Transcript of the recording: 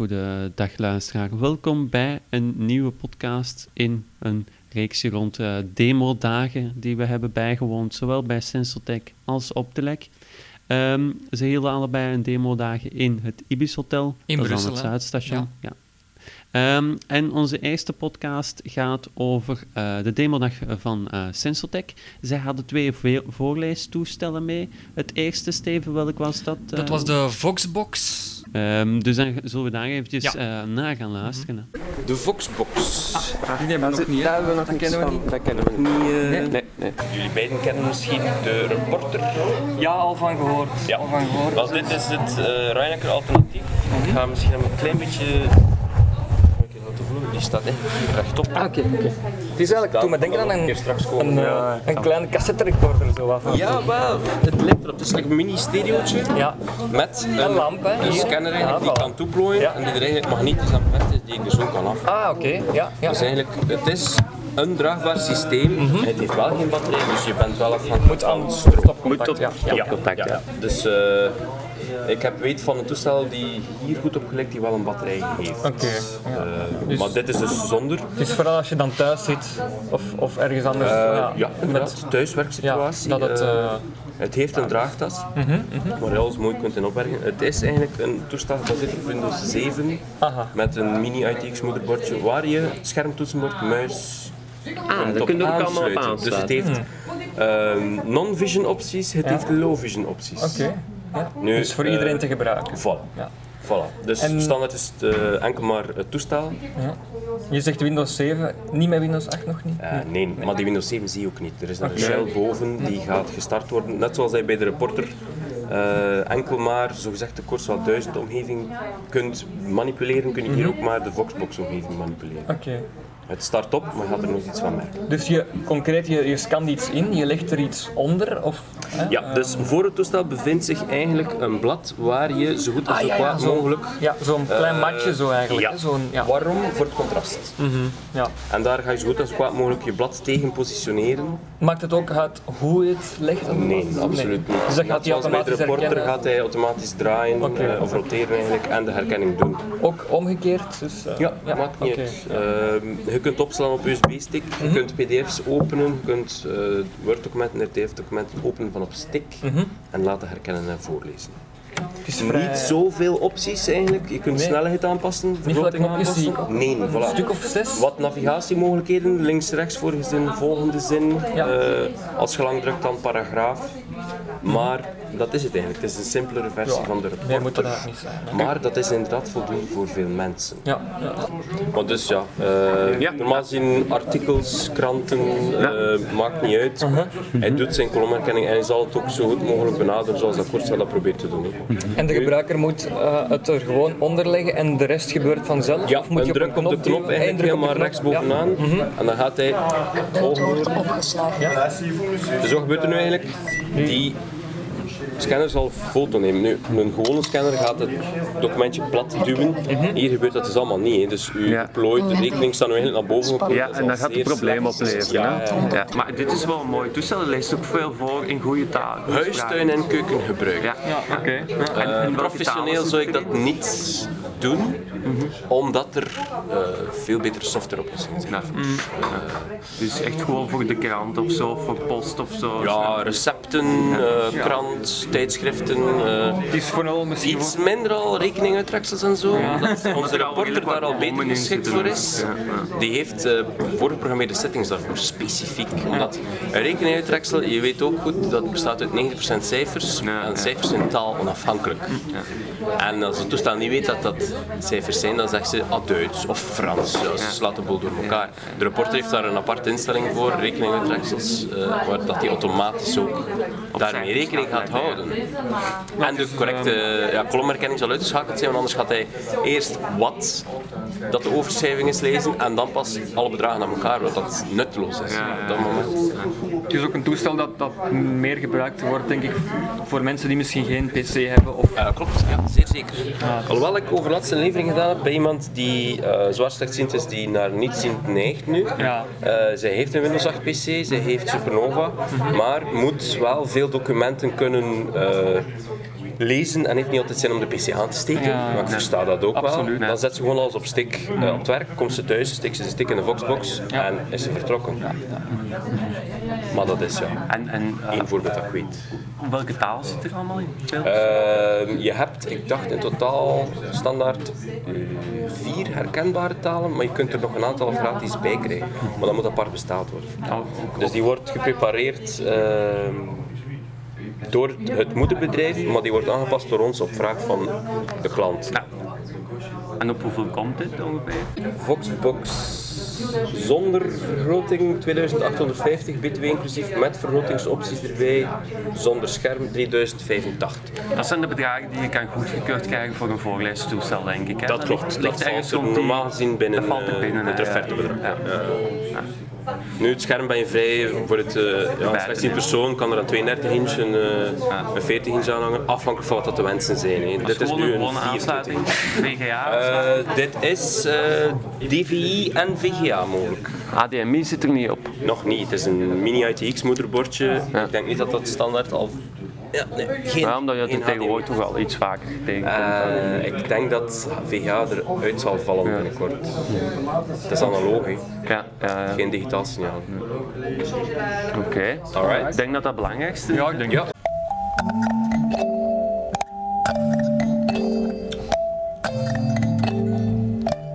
Goedendag luisteraar. Welkom bij een nieuwe podcast in een reeksje rond uh, demodagen die we hebben bijgewoond, zowel bij Sensotech als op de Lek. Um, ze hielden allebei een demodagen in het Ibis Hotel, in dat Brussel, aan het Zuidstation. Ja. ja. Um, en onze eerste podcast gaat over uh, de demodag van uh, Sensotech. Zij hadden twee voorleestoestellen mee. Het eerste, Steven, welk was dat? Dat was de Voxbox. Um, dus dan zullen we daar eventjes ja. uh, naar gaan luisteren. De Voxbox. Ah, die hebben we nog niet. Daar hebben we nog dat kennen we niet. Dat kennen we niet. Uh, nee. Nee, nee. Jullie beiden kennen misschien de reporter. Ja, al van gehoord. Ja. Al van gehoord. Wel, dit is het uh, alternatief. Mm -hmm. Ik ga misschien een klein beetje staat echt hier rechtop. Ah, oké. Okay, okay. Het is eigenlijk, toen me denken aan een, een, uh, een kleine cassette recorder. Zo af. Ja, wel. Het lijkt erop. Het is like een mini stereootje ja. met een, een lamp, hè, een scanner eigenlijk, ja, die voilà. kan toeplooien ja. en die er eigenlijk magnetisch aan bevestigd is, die ik dus ook kan af. Ah, oké. Okay. Ja, ja. Dus eigenlijk, het is een draagbaar systeem. Mm -hmm. Het heeft wel geen batterij, dus je bent wel afhankelijk Moet aan stopcontact. Moet ja. ja. contact, ja. ja. Dus uh, ik heb weet van een toestel die hier goed op gelijk die wel een batterij heeft. Oké. Okay, ja. uh, dus, maar dit is dus zonder. Het is vooral als je dan thuis zit of, of ergens anders. Uh, ja, ja, inderdaad. Thuiswerksituatie. Ja, dat het, uh, het heeft een draagtas, mm -hmm, mm -hmm. waar je alles mooi kunt in opbergen. Het is eigenlijk een toestel gebaseerd op Windows 7 Aha. met een mini ITX moederbordje waar je schermtoetsenbord, muis. Ah, daar kun je ook allemaal op aansluiten. Dus het heeft mm. non-vision opties, het ja. heeft low-vision opties. Oké. Okay. Ja. Nu, dus voor iedereen te gebruiken. Voilà. Ja. Voilà. Dus en... standaard is het uh, enkel maar het toestel. Ja. Je zegt Windows 7, niet met Windows 8 nog niet? Uh, nee, nee, maar die Windows 7 zie je ook niet. Er is okay. een shell boven die gaat gestart worden, net zoals hij bij de reporter uh, enkel maar zogezegd de Corsa 1000 omgeving kunt manipuleren, kun je hier -hmm. ook maar de Voxbox omgeving manipuleren. Oké. Okay. Het start op, maar je gaat er nog iets van merken. Dus je, concreet, je, je scant iets in, je legt er iets onder? Of, hè? Ja, dus voor het toestel bevindt zich eigenlijk een blad waar je zo goed als ah, ja, kwaad ja, zo, mogelijk... Ja, zo'n klein uh, matje zo eigenlijk. Ja. Zo'n, ja. Waarom? Voor het contrast. -hmm. ja. En daar ga je zo goed als kwaad mogelijk je blad tegen positioneren. Maakt het ook uit hoe je het legt? Nee, absoluut nee. niet. Dus dat gaat hij Zoals herkennen. gaat hij automatisch draaien okay. uh, of roteren eigenlijk en de herkenning doen. Ook omgekeerd? Dus, uh, ja, ja, maakt niet okay. uit. Uh, je kunt opslaan op USB-stick, je mm -hmm. kunt pdf's openen, je kunt uh, Word-documenten, RTF-documenten openen van op stick mm -hmm. en laten herkennen en voorlezen. Is vrij... Niet zoveel opties eigenlijk. Je kunt nee. snelheid aanpassen, vergroting aanpassen. Nee, voilà. Een stuk of zes? Wat navigatiemogelijkheden, links, rechts, vorige zin, volgende zin. Ja. Uh, als je lang drukt dan paragraaf. Maar dat is het eigenlijk. Het is een simpelere versie ja. van de reporter. Nee, moet dat niet zijn. Okay. Maar dat is inderdaad voldoende voor veel mensen. Ja. ja. Maar dus ja, uh, ja. normaal gezien artikels, kranten, uh, maakt niet uit. Uh -huh. Hij doet zijn kolomherkenning en hij zal het ook zo goed mogelijk benaderen zoals dat Kortsel dat probeert te doen. En de gebruiker moet uh, het er gewoon onder leggen en de rest gebeurt vanzelf? Ja, of moet je druk op, op de knop eigenlijk helemaal rechts bovenaan ja. mm -hmm. en dan gaat hij ja. Dus wat gebeurt er nu eigenlijk? Die scanner zal foto nemen. Nu, een gewone scanner gaat het documentje plat duwen. Mm -hmm. Hier gebeurt dat dus allemaal niet. Hè. Dus ja. plooit, de rekening staat nu eigenlijk naar boven geplooid. Ja, en dat gaat het probleem opleveren. Ja, ja, ja. Maar dit is wel een mooi toestel. Het leest ook veel voor in goede taal. Huistuin en keukengebruik. Ja, ja. oké. Okay. Uh, en professioneel zou ik dat niet doen, mm -hmm. omdat er uh, veel betere softwareoplossingen zijn. Mm. Uh, dus echt gewoon voor de krant of zo, voor post of zo. Ja, recepten, uh, krant, tijdschriften. Uh, het is vooral misschien iets minder al rekeninguittreksels en zo. Ja. Onze reporter daar al beter geschikt voor is. Ja, ja. Die heeft uh, voorgeprogrammeerde settings daarvoor, specifiek. Omdat een rekeninguittreksel, je weet ook goed, dat bestaat uit 90% cijfers. en cijfers zijn taal onafhankelijk. En als het toestel niet weet dat dat cijfers zijn, dan zegt ze ah, Duits of Frans. Ja, ze slaat de boel door elkaar. De reporter heeft daar een aparte instelling voor, rekeninguittreksels, uh, waar dat hij automatisch ook daarmee rekening gaat houden. En de correcte ja, kolomherkenning zal uitgeschakeld zijn, want anders gaat hij eerst wat dat de overschrijving is lezen en dan pas alle bedragen naar elkaar, wat dat nutteloos is op dat moment. Het is ook een toestel dat, dat meer gebruikt wordt, denk ik, voor mensen die misschien geen PC hebben. Of... Ja, klopt, ja, zeer zeker. Alhoewel ik over laatst een levering heb bij iemand die uh, zwaar slechtziend is, die naar nietsziend neigt nu. Ja. Uh, zij heeft een Windows 8 PC, zij heeft Supernova, -hmm. maar moet wel veel documenten kunnen uh, lezen en heeft niet altijd zin om de PC aan te steken. maar ik versta dat ook absoluut, wel. Dan zet ze gewoon alles op stick op het werk, komt ze thuis, steekt ze de stick in de Voxbox en is ze vertrokken. Maar dat is ja. En, en Eén voorbeeld dat ik weet. welke taal zit er allemaal in? Ehm, je hebt, ik dacht in totaal standaard eh, vier herkenbare talen, maar je kunt er nog een aantal gratis bij krijgen. Maar dat moet apart bestaald worden. Oh, Dus die wordt geprepareerd ehm, door het moederbedrijf, maar die wordt aangepast door ons op vraag van de klant. En op hoeveel komt dit ongeveer? Voxbox zonder vergroting 2850 btw inclusief, met vergrotingsopties erbij, zonder scherm 3085. Dat zijn de bedragen die je kan goedgekeurd krijgen voor een voorleestoestel, denk ik. Hè? Dat klopt, ligt- dat ligt valt er normaal gezien binnen, dat valt er eh, binnen, het hè, ja. offertebedrag. Ja. Nu, het scherm ben je vrij voor het uh, ja, slechts persoon, kan er een 32 inch, een, een 40 inch aan hangen, afhankelijk van wat dat de wensen zijn. Hè. Dit is nu een een gewone 24 aansluiting. VGA. Uh, dit is uh, DVI en VGA mogelijk. HDMI zit er niet op. Nog niet, het is een mini ITX moederbordje. Ik denk niet dat dat standaard al... Ja, nee, geen, Ja, omdat je het tegenwoordig toch wel iets vaker tegenkomt. Uh, ik denk dat VGA eruit zal vallen binnenkort. Het is analoog, hè. Ja, ja, ja. geen digitaal signaal. Oké. Alright. Ik denk dat dat het belangrijkste is. Ja, ik denk Ja.